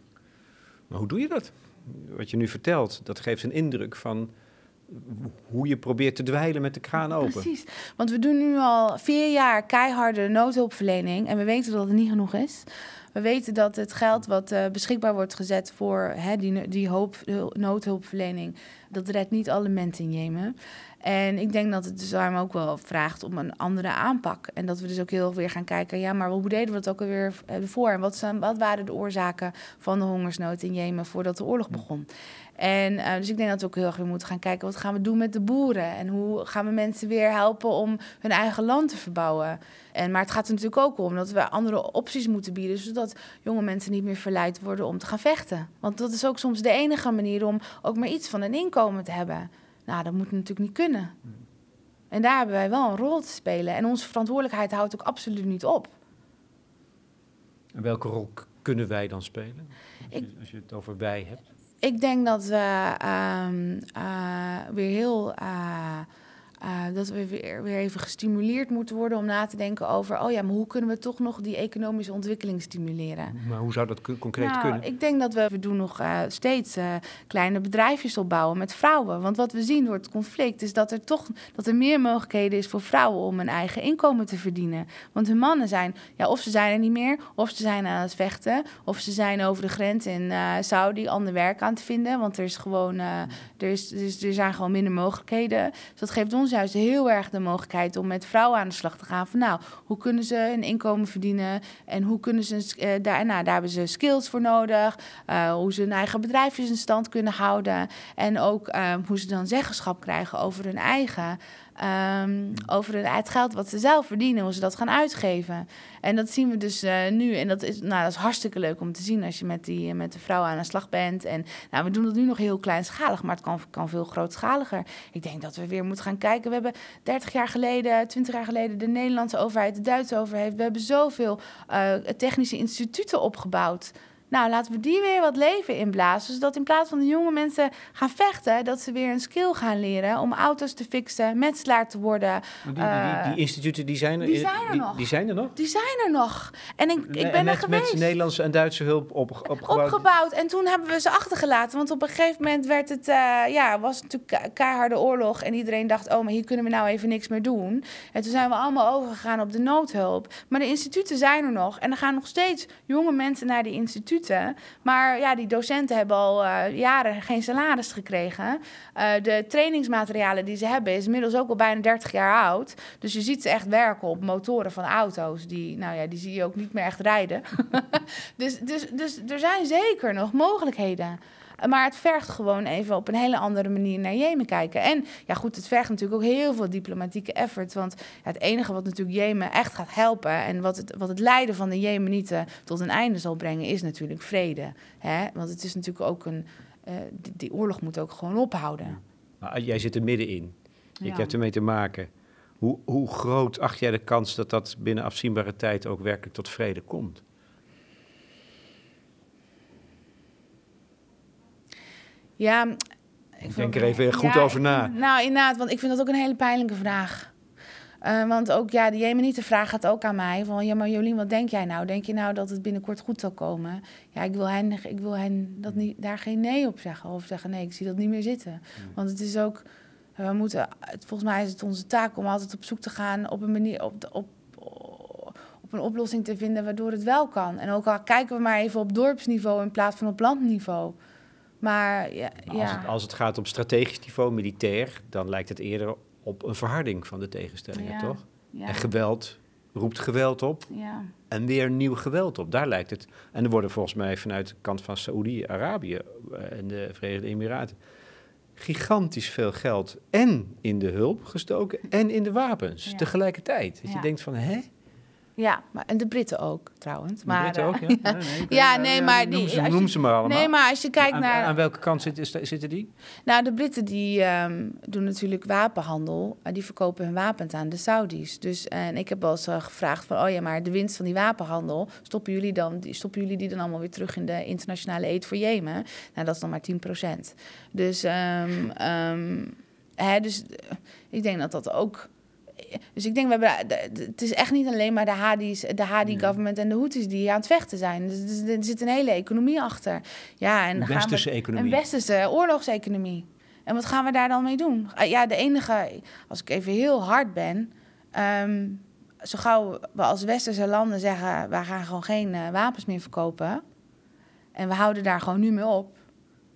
Maar hoe doe je dat? Wat je nu vertelt, dat geeft een indruk van hoe je probeert te dweilen met de kraan open. Precies, want we doen nu al vier jaar keiharde noodhulpverlening en we weten dat het niet genoeg is. We weten dat het geld wat uh, beschikbaar wordt gezet voor hè, die, die hoop, noodhulpverlening, dat redt niet alle mensen in Jemen. En ik denk dat het dus daarom ook wel vraagt om een andere aanpak. En dat we dus ook heel weer gaan kijken, ja, maar hoe deden we dat ook alweer voor? En wat, zijn, wat waren de oorzaken van de hongersnood in Jemen voordat de oorlog begon? En uh, dus ik denk dat we ook heel erg weer moeten gaan kijken, wat gaan we doen met de boeren? En hoe gaan we mensen weer helpen om hun eigen land te verbouwen? En, maar het gaat er natuurlijk ook om dat we andere opties moeten bieden, zodat jonge mensen niet meer verleid worden om te gaan vechten. Want dat is ook soms de enige manier om ook maar iets van een inkomen te hebben. Nou, dat moet natuurlijk niet kunnen. En daar hebben wij wel een rol te spelen. En onze verantwoordelijkheid houdt ook absoluut niet op. En welke rol kunnen wij dan spelen? Als je, als je het over wij hebt. Ik denk dat we um, uh, weer heel. Uh, uh, dat we weer, weer even gestimuleerd moeten worden om na te denken over, oh ja, maar hoe kunnen we toch nog die economische ontwikkeling stimuleren? Maar hoe zou dat concreet nou, kunnen? Ik denk dat we, we doen nog uh, steeds uh, kleine bedrijfjes opbouwen met vrouwen. Want wat we zien door het conflict is dat er toch dat er meer mogelijkheden is voor vrouwen om een eigen inkomen te verdienen. Want hun mannen zijn, ja, of ze zijn er niet meer, of ze zijn aan het vechten, of ze zijn over de grens in Saudi ander werk aan het vinden. Want er is gewoon, er, is, dus, er zijn gewoon minder mogelijkheden. Dus dat geeft ons juist heel erg de mogelijkheid om met vrouwen aan de slag te gaan. Van nou, hoe kunnen ze een inkomen verdienen en hoe kunnen ze uh, daar, nou, daar hebben ze skills voor nodig. Uh, hoe ze hun eigen bedrijfjes in stand kunnen houden. En ook uh, hoe ze dan zeggenschap krijgen over hun eigen Um, over het geld wat ze zelf verdienen, hoe ze dat gaan uitgeven. En dat zien we dus uh, nu. En dat is, nou, dat is hartstikke leuk om te zien als je met, die, met de vrouwen aan de slag bent. En nou, we doen dat nu nog heel kleinschalig, maar het kan, kan veel grootschaliger. Ik denk dat we weer moeten gaan kijken. We hebben 30 jaar geleden, 20 jaar geleden, de Nederlandse overheid, de Duitse overheid. We hebben zoveel uh, technische instituten opgebouwd. Nou, laten we die weer wat leven inblazen. Zodat in plaats van de jonge mensen gaan vechten, dat ze weer een skill gaan leren om auto's te fixen, metselaar te worden. Die, die, die, die, instituten die zijn er, die zijn er nog. Die zijn er nog? Die zijn er nog. En ik, ik ben en met, er geweest. Met Nederlandse en Duitse hulp op, opgebouwd. Opgebouwd. En toen hebben we ze achtergelaten. Want op een gegeven moment werd het, uh, ja, was het natuurlijk keiharde oorlog. En iedereen dacht, oh, maar hier kunnen we nou even niks meer doen. En toen zijn we allemaal overgegaan op de noodhulp. Maar de instituten zijn er nog. En er gaan nog steeds jonge mensen naar die instituten. Maar ja, die docenten hebben al uh, jaren geen salaris gekregen. Uh, de trainingsmaterialen die ze hebben is inmiddels ook al bijna 30 jaar oud. Dus je ziet ze echt werken op motoren van auto's. Die, nou ja, die zie je ook niet meer echt rijden. dus, dus, dus er zijn zeker nog mogelijkheden. Maar het vergt gewoon even op een hele andere manier naar Jemen kijken. En ja, goed, het vergt natuurlijk ook heel veel diplomatieke effort. Want ja, het enige wat natuurlijk Jemen echt gaat helpen en wat het, wat het lijden van de Jemenieten tot een einde zal brengen, is natuurlijk vrede. Hè? Want het is natuurlijk ook een. Uh, die, die, oorlog moet ook gewoon ophouden. Maar jij zit er middenin. Je ja. hebt ermee te maken. Hoe, hoe groot acht jij de kans dat dat binnen afzienbare tijd ook werkelijk tot vrede komt? Ja, ik denk er even goed ja, over na. Nou, inderdaad, want ik vind dat ook een hele pijnlijke vraag. Uh, want ook, ja, de Jemenieten vraag gaat ook aan mij van... ja, maar Jolien, wat denk jij nou? Denk je nou dat het binnenkort goed zal komen? Ja, ik wil hen, ik wil hen dat niet, daar geen nee op zeggen. Of zeggen, nee, ik zie dat niet meer zitten. Hmm. Want het is ook... We moeten, volgens mij is het onze taak om altijd op zoek te gaan... op een manier, op, op, op een oplossing te vinden waardoor het wel kan. En ook al kijken we maar even op dorpsniveau in plaats van op landniveau... Maar, ja, als, het, als, het, gaat op strategisch niveau, militair, dan lijkt het eerder op een verharding van de tegenstellingen, ja, toch? En geweld roept geweld op. Ja. En weer nieuw geweld op. Daar lijkt het. En er worden volgens mij vanuit de kant van Saoedi-Arabië eh, en de Verenigde Emiraten gigantisch veel geld en in de hulp gestoken en in de wapens tegelijkertijd. Dat je denkt van, hè? Ja, maar, en de Britten ook trouwens. Maar, de Britten ook, ja? ja. nee, ja, nee, maar... Die, noem, ze, noem ze maar allemaal. Nee, maar als je kijkt aan, naar... Aan welke kant zitten, zitten die? Nou, de Britten die um, doen natuurlijk wapenhandel. Uh, die verkopen hun wapens aan de Saudis. Dus, en ik heb wel eens uh, gevraagd van... oh ja, maar de winst van die wapenhandel... stoppen jullie, dan, die, stoppen jullie die dan allemaal weer terug in de internationale aid voor Jemen? Nou, dat is dan maar 10 procent. Dus, um, um, hè, dus uh, ik denk dat dat ook dus ik denk, we hebben, het is echt niet alleen maar de Hadi's, de Hadi-government en de Houthis die aan het vechten zijn. Dus er zit een hele economie achter. Ja, en een westerse we, economie. Een westerse oorlogseconomie. En wat gaan we daar dan mee doen? Ah, ja, de enige, als ik even heel hard ben, ehm, zo gauw we als westerse landen zeggen, wij gaan gewoon geen uh, wapens meer verkopen. En we houden daar gewoon nu mee op.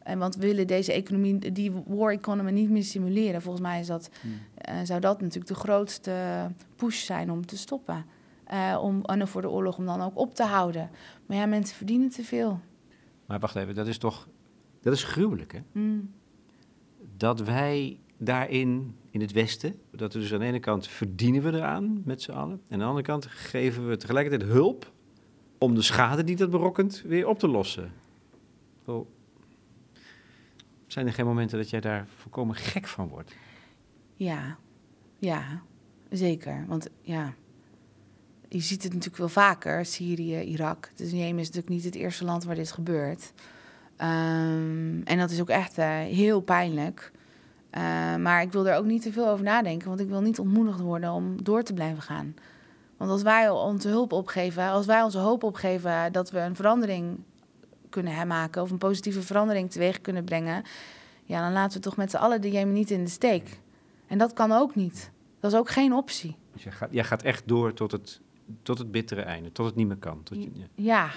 En want we willen deze economie, die war economy niet meer stimuleren. Volgens mij is dat, hmm. Uh, zou dat natuurlijk de grootste push zijn om te stoppen. Uh, om, en voor de oorlog om dan ook op te houden. Maar ja, mensen verdienen te veel. Maar wacht even, dat is toch, dat is gruwelijk hè? Hmm. Dat wij daarin, in het Westen, dat we dus aan de ene kant verdienen we eraan met z'n allen. En aan de andere kant geven we tegelijkertijd hulp om de schade die dat berokkent weer op te lossen. Oh. Zijn er geen momenten dat jij daar volkomen gek van wordt? Ja, ja, zeker. Want ja, je ziet het natuurlijk wel vaker, Syrië, Irak. Dus Jemen is natuurlijk niet het eerste land waar dit gebeurt. Um, en dat is ook echt uh, heel pijnlijk. Uh, maar ik wil er ook niet te veel over nadenken, want ik wil niet ontmoedigd worden om door te blijven gaan. Want als wij onze hulp opgeven, als wij onze hoop opgeven dat we een verandering kunnen maken of een positieve verandering teweeg kunnen brengen, ja, dan laten we toch met z'n allen de niet in de steek. En dat kan ook niet. Dat is ook geen optie. Dus jij gaat, jij gaat echt door tot het, tot het bittere einde, tot het niet meer kan. Tot je, ja. ja,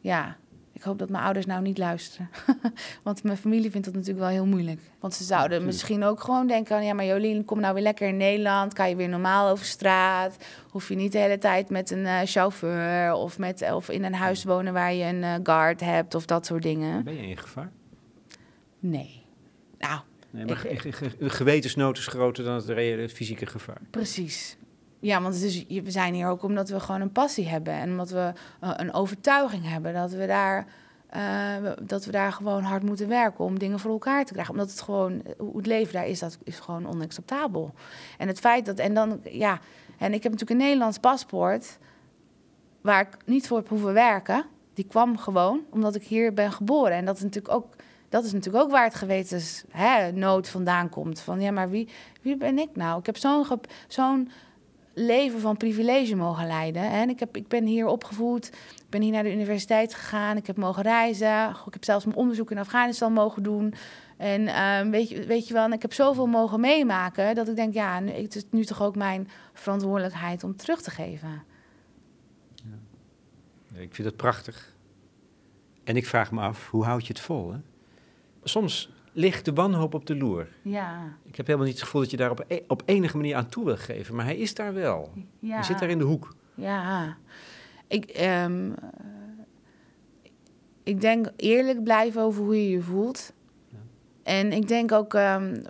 ja. Ik hoop dat mijn ouders nou niet luisteren. Want mijn familie vindt dat natuurlijk wel heel moeilijk. Want ze zouden misschien ook gewoon denken... ja, maar Jolien, kom nou weer lekker in Nederland. Kan je weer normaal over straat. Hoef je niet de hele tijd met een uh, chauffeur... Of, met, of in een huis wonen waar je een uh, guard hebt of dat soort dingen. Ben je in gevaar? Nee. Nou... Nee, maar gewetensnood is groter dan het reële fysieke gevaar. Precies. Ja, want dus, we zijn hier ook omdat we gewoon een passie hebben en omdat we uh, een overtuiging hebben dat we daar. Uh, dat we daar gewoon hard moeten werken om dingen voor elkaar te krijgen. Omdat het gewoon, hoe het leven daar is, dat is gewoon onacceptabel. En het feit dat, en dan, ja, en ik heb natuurlijk een Nederlands paspoort waar ik niet voor heb hoeven werken. Die kwam gewoon omdat ik hier ben geboren. En dat is natuurlijk ook, dat is natuurlijk ook waar het gewetensnood vandaan komt. Van ja, maar wie, wie ben ik nou? Ik heb zo'n leven van privilege mogen leiden. En ik, heb, ik ben hier opgevoed, ik ben hier naar de universiteit gegaan, ik heb mogen reizen. Ik heb zelfs mijn onderzoek in Afghanistan mogen doen. En uh, weet, je, weet je wel, ik heb zoveel mogen meemaken dat ik denk, ja, het is nu toch ook mijn verantwoordelijkheid om terug te geven. Ja. Ik vind het prachtig. En ik vraag me af, hoe houd je het vol? Soms ligt de wanhoop op de loer. Ja. Ik heb helemaal niet het gevoel dat je daar op, e-, op enige manier aan toe wil geven, maar hij is daar wel. Ja. Hij zit daar in de hoek. Ja. Ik, um, ik denk eerlijk blijven over hoe je je voelt. Ja. En ik denk ook, um,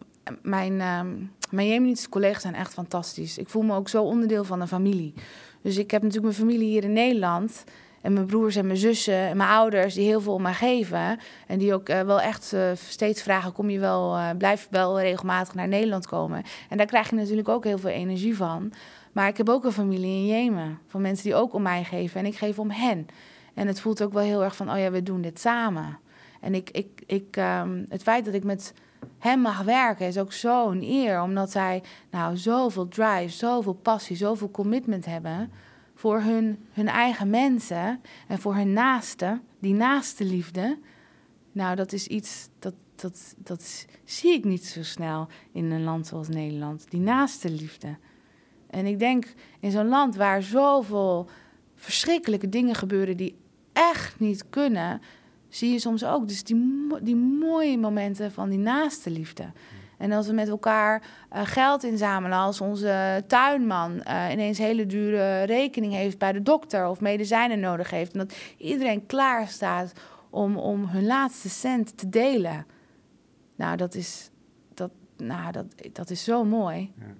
mijn, um, mijn Jemenitische collega's zijn echt fantastisch. Ik voel me ook zo onderdeel van een familie. Dus ik heb natuurlijk mijn familie hier in Nederland. En mijn broers en mijn zussen en mijn ouders die heel veel om mij geven. En die ook uh, wel echt uh, steeds vragen: kom je wel, uh, blijf wel regelmatig naar Nederland komen. En daar krijg je natuurlijk ook heel veel energie van. Maar ik heb ook een familie in Jemen. Van mensen die ook om mij geven. En ik geef om hen. En het voelt ook wel heel erg van: oh ja, we doen dit samen. En ik, ik, ik, um, het feit dat ik met hem mag werken is ook zo'n eer. Omdat zij nou zoveel drive, zoveel passie, zoveel commitment hebben voor hun, hun eigen mensen en voor hun naasten, die naaste liefde. Nou, dat is iets, dat, dat, dat zie ik niet zo snel in een land zoals Nederland. Die naaste liefde. En ik denk in zo'n land waar zoveel verschrikkelijke dingen gebeuren die echt niet kunnen, zie je soms ook dus die, die mooie momenten van die naaste liefde. En als we met elkaar uh, geld inzamelen, als onze tuinman uh, ineens hele dure rekening heeft bij de dokter of medicijnen nodig heeft. En dat iedereen klaar staat om, om hun laatste cent te delen. Nou, dat is, dat, nou, dat, dat is zo mooi. Ja.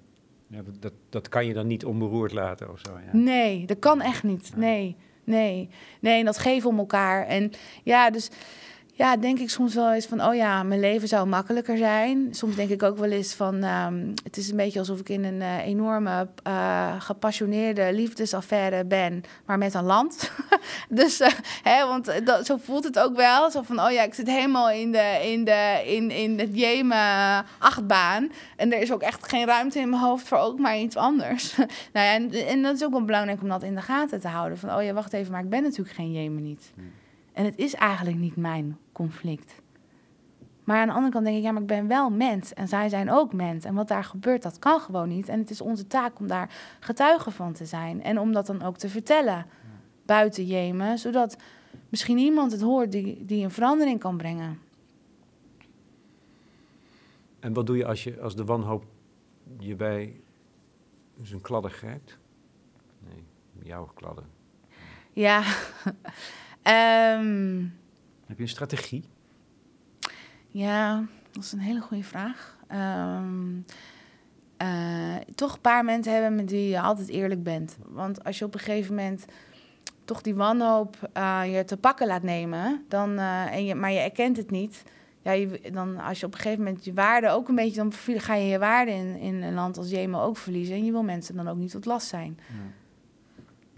Ja, dat, dat kan je dan niet onberoerd laten of zo. Ja. Nee, dat kan echt niet. Nee, nee. Nee, en dat geven om elkaar. En ja, dus ja, denk ik soms wel eens van, oh ja, mijn leven zou makkelijker zijn. Soms denk ik ook wel eens van, um, het is een beetje alsof ik in een uh, enorme uh, gepassioneerde liefdesaffaire ben, maar met een land. dus, uh, hè, want dat, zo voelt het ook wel. Zo van, oh ja, ik zit helemaal in de, in de, in, in het Jemen achtbaan. En er is ook echt geen ruimte in mijn hoofd voor ook maar iets anders. nou ja, en, en dat is ook wel belangrijk om dat in de gaten te houden. Van, oh ja, wacht even, maar ik ben natuurlijk geen Jemen niet. Hmm. En het is eigenlijk niet mijn conflict. Maar aan de andere kant denk ik, ja, maar ik ben wel mens. En zij zijn ook mens. En wat daar gebeurt, dat kan gewoon niet. En het is onze taak om daar getuige van te zijn. En om dat dan ook te vertellen buiten Jemen. Zodat misschien iemand het hoort die, die een verandering kan brengen. En wat doe je als, je als de wanhoop je bij zijn kladden grijpt? Nee, jouw kladden. Ja. Um, Heb je een strategie? Ja, dat is een hele goede vraag. Um, uh, toch een paar mensen hebben met wie je altijd eerlijk bent. Want als je op een gegeven moment toch die wanhoop uh, je te pakken laat nemen, dan, uh, en je, maar je erkent het niet. Ja, je, dan als je op een gegeven moment je waarde ook een beetje, dan ga je je waarde in, in een land als Jemen ook verliezen. En je wil mensen dan ook niet tot last zijn. Ja.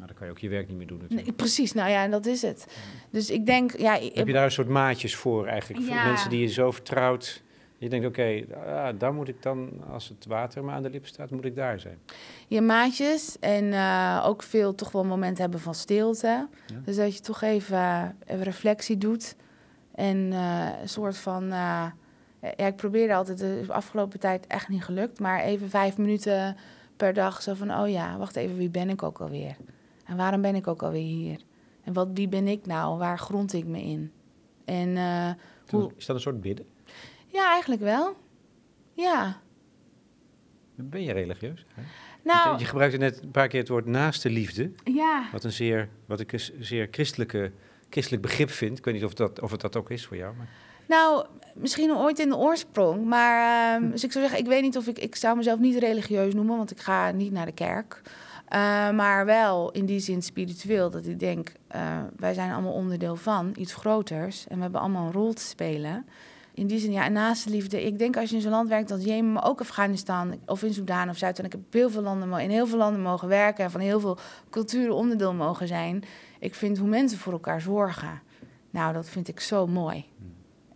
Maar dan kan je ook je werk niet meer doen natuurlijk. Nee, precies, nou ja, dat is het. Dus ik denk, ja... Heb je daar een soort maatjes voor eigenlijk? Voor mensen die je zo vertrouwt... Je denkt, oké, okay, ah, daar moet ik dan, als het water me aan de lippen staat, moet ik daar zijn. Je maatjes en uh, ook veel toch wel momenten hebben van stilte. Ja? Dus dat je toch even, even reflectie doet. En uh, een soort van, uh, ja, ik probeerde altijd, de afgelopen tijd echt niet gelukt, maar even vijf minuten per dag zo van, oh ja, wacht even, wie ben ik ook alweer? En waarom ben ik ook alweer hier? En wat, wie ben ik nou? Waar grond ik me in? En, uh, hoe... Is dat een soort bidden? Ja, eigenlijk wel. Ja. Ben je religieus? Hè? Nou, je gebruikte net een paar keer het woord naaste liefde. Ja. Wat, een zeer, wat ik een zeer christelijke, christelijk begrip vind. Ik weet niet of, dat, of het dat ook is voor jou. Maar... Nou, misschien ooit in de oorsprong. Maar um, dus ik zou zeggen, ik weet niet of ik... Ik zou mezelf niet religieus noemen, want ik ga niet naar de kerk. Uh, maar wel in die zin spiritueel, dat ik denk, uh, wij zijn allemaal onderdeel van iets groters en we hebben allemaal een rol te spelen. In die zin, ja, en naast de liefde, ik denk als je in zo'n land werkt als Jemen, maar ook Afghanistan of in Soedan of Zuid, en ik heb heel veel landen, in heel veel landen mogen werken en van heel veel culturen onderdeel mogen zijn. Ik vind hoe mensen voor elkaar zorgen, nou, dat vind ik zo mooi.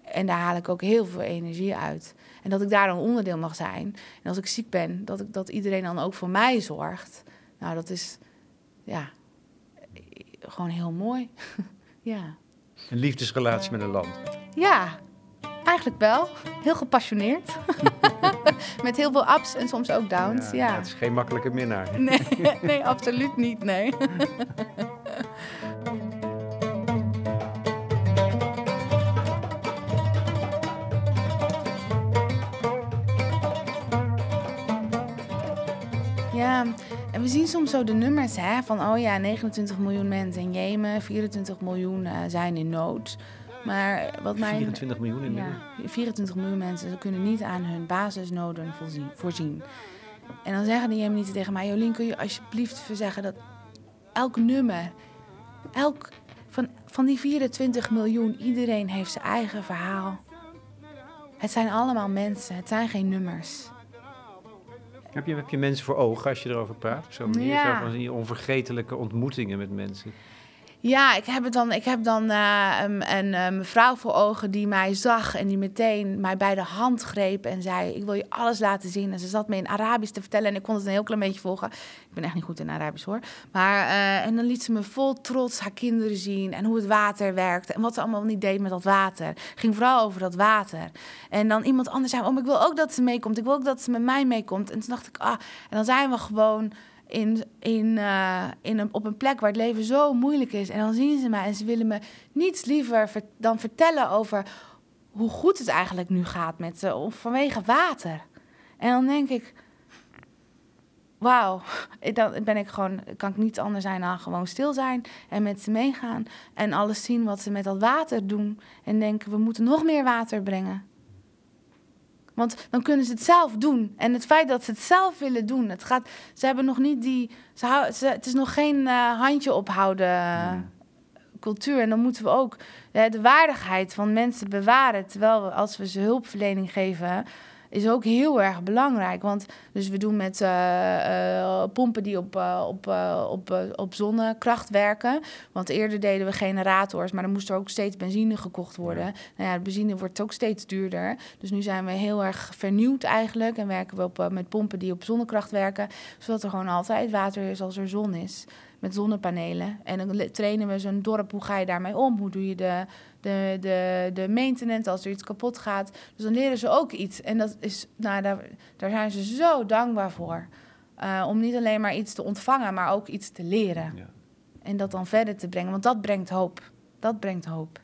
En daar haal ik ook heel veel energie uit. En dat ik daar een onderdeel mag zijn. En als ik ziek ben, dat, ik, dat iedereen dan ook voor mij zorgt. Nou, dat is ja, gewoon heel mooi. ja. Een liefdesrelatie met een land. Ja, eigenlijk wel. Heel gepassioneerd. met heel veel ups en soms ook downs. Ja, ja. Het is geen makkelijke minnaar. nee, nee absoluut niet. Nee. Ja, en we zien soms zo de nummers hè, van, oh ja, 29 miljoen mensen in Jemen, 24 miljoen uh, zijn in nood. Maar wat mij. 24 miljoen in ja, 24 miljoen mensen kunnen niet aan hun basisnoden voorzien. voorzien. En dan zeggen de Jemenieten tegen mij, Jolien, kun je alsjeblieft zeggen dat elk nummer, elk van, van die 24 miljoen, iedereen heeft zijn eigen verhaal. Het zijn allemaal mensen, het zijn geen nummers. Heb je, heb je mensen voor ogen als je erover praat? Op zo'n manier, Ja. zo van die onvergetelijke ontmoetingen met mensen. Ja, ik heb, dan, ik heb dan eh, een, een, eh, mevrouw voor ogen die mij zag en die meteen mij bij de hand greep en zei: Ik wil je alles laten zien. En ze zat me in Arabisch te vertellen en ik kon het een heel klein beetje volgen. Ik ben echt niet goed in Arabisch hoor. Maar, eh, en dan liet ze me vol trots haar kinderen zien en hoe het water werkte en wat ze allemaal niet deed met dat water. Het ging vooral over dat water. En dan iemand anders zei: Oh, ik wil ook dat ze meekomt. Ik wil ook dat ze met mij meekomt. En toen dacht ik: Ah, en dan zijn we gewoon in, in, uh, in op een plek waar het leven zo moeilijk is. En dan zien ze mij en ze willen me niets liever ver, dan vertellen over hoe goed het eigenlijk nu gaat met ze, of vanwege water. En dan denk ik, wauw, dan ben ik gewoon, kan ik niet anders zijn dan gewoon stil zijn en met ze meegaan en alles zien wat ze met dat water doen en denken, we moeten nog meer water brengen. Want dan kunnen ze het zelf doen. En het feit dat ze het zelf willen doen, het gaat, ze hebben nog niet die. Ze hou, ze, het is nog geen uh, handje ophouden cultuur. En dan moeten we ook uh, de waardigheid van mensen bewaren. Terwijl we, als we ze hulpverlening geven, is ook heel erg belangrijk. Want dus we doen met uh, uh, pompen die op, uh, op, op, op zonnekracht werken. Want eerder deden we generators, maar dan moest er ook steeds benzine gekocht worden. Ja. Nou ja, de benzine wordt ook steeds duurder. Dus nu zijn we heel erg vernieuwd eigenlijk. En werken we op, met pompen die op zonnekracht werken. Zodat er gewoon altijd water is als er zon is. met zonnepanelen. En dan trainen we zo'n dorp, hoe ga je daarmee om? Hoe doe je de, de, de, de maintenance als er iets kapot gaat? Dus dan leren ze ook iets. En dat is, nou, daar, daar zijn ze zo dankbaar voor. Uh, om niet alleen maar iets te ontvangen, maar ook iets te leren. Ja. En dat dan verder te brengen, want dat brengt hoop. Dat brengt hoop.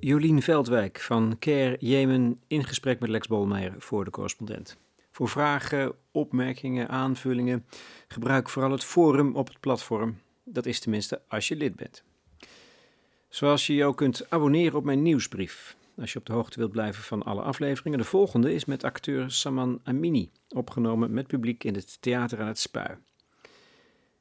Jolien Veldwijk van Care Jemen in gesprek met Lex Bolmeijer voor de correspondent. Voor vragen, opmerkingen, aanvullingen, gebruik vooral het forum op het platform. Dat is tenminste als je lid bent. Zoals je je ook kunt abonneren op mijn nieuwsbrief. Als je op de hoogte wilt blijven van alle afleveringen. De volgende is met acteur Saman Amini, opgenomen met publiek in het Theater aan het Spui.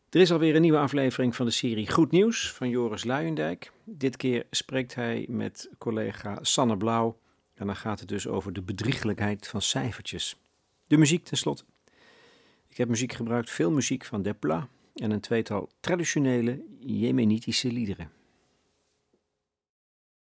Er is alweer een nieuwe aflevering van de serie Goed Nieuws van Joris Luijendijk. Dit keer spreekt hij met collega Sanne Blauw. En dan gaat het dus over de bedriegelijkheid van cijfertjes. De muziek tenslotte. Ik heb muziek gebruikt, veel muziek van Depla en een tweetal traditionele Jemenitische liederen.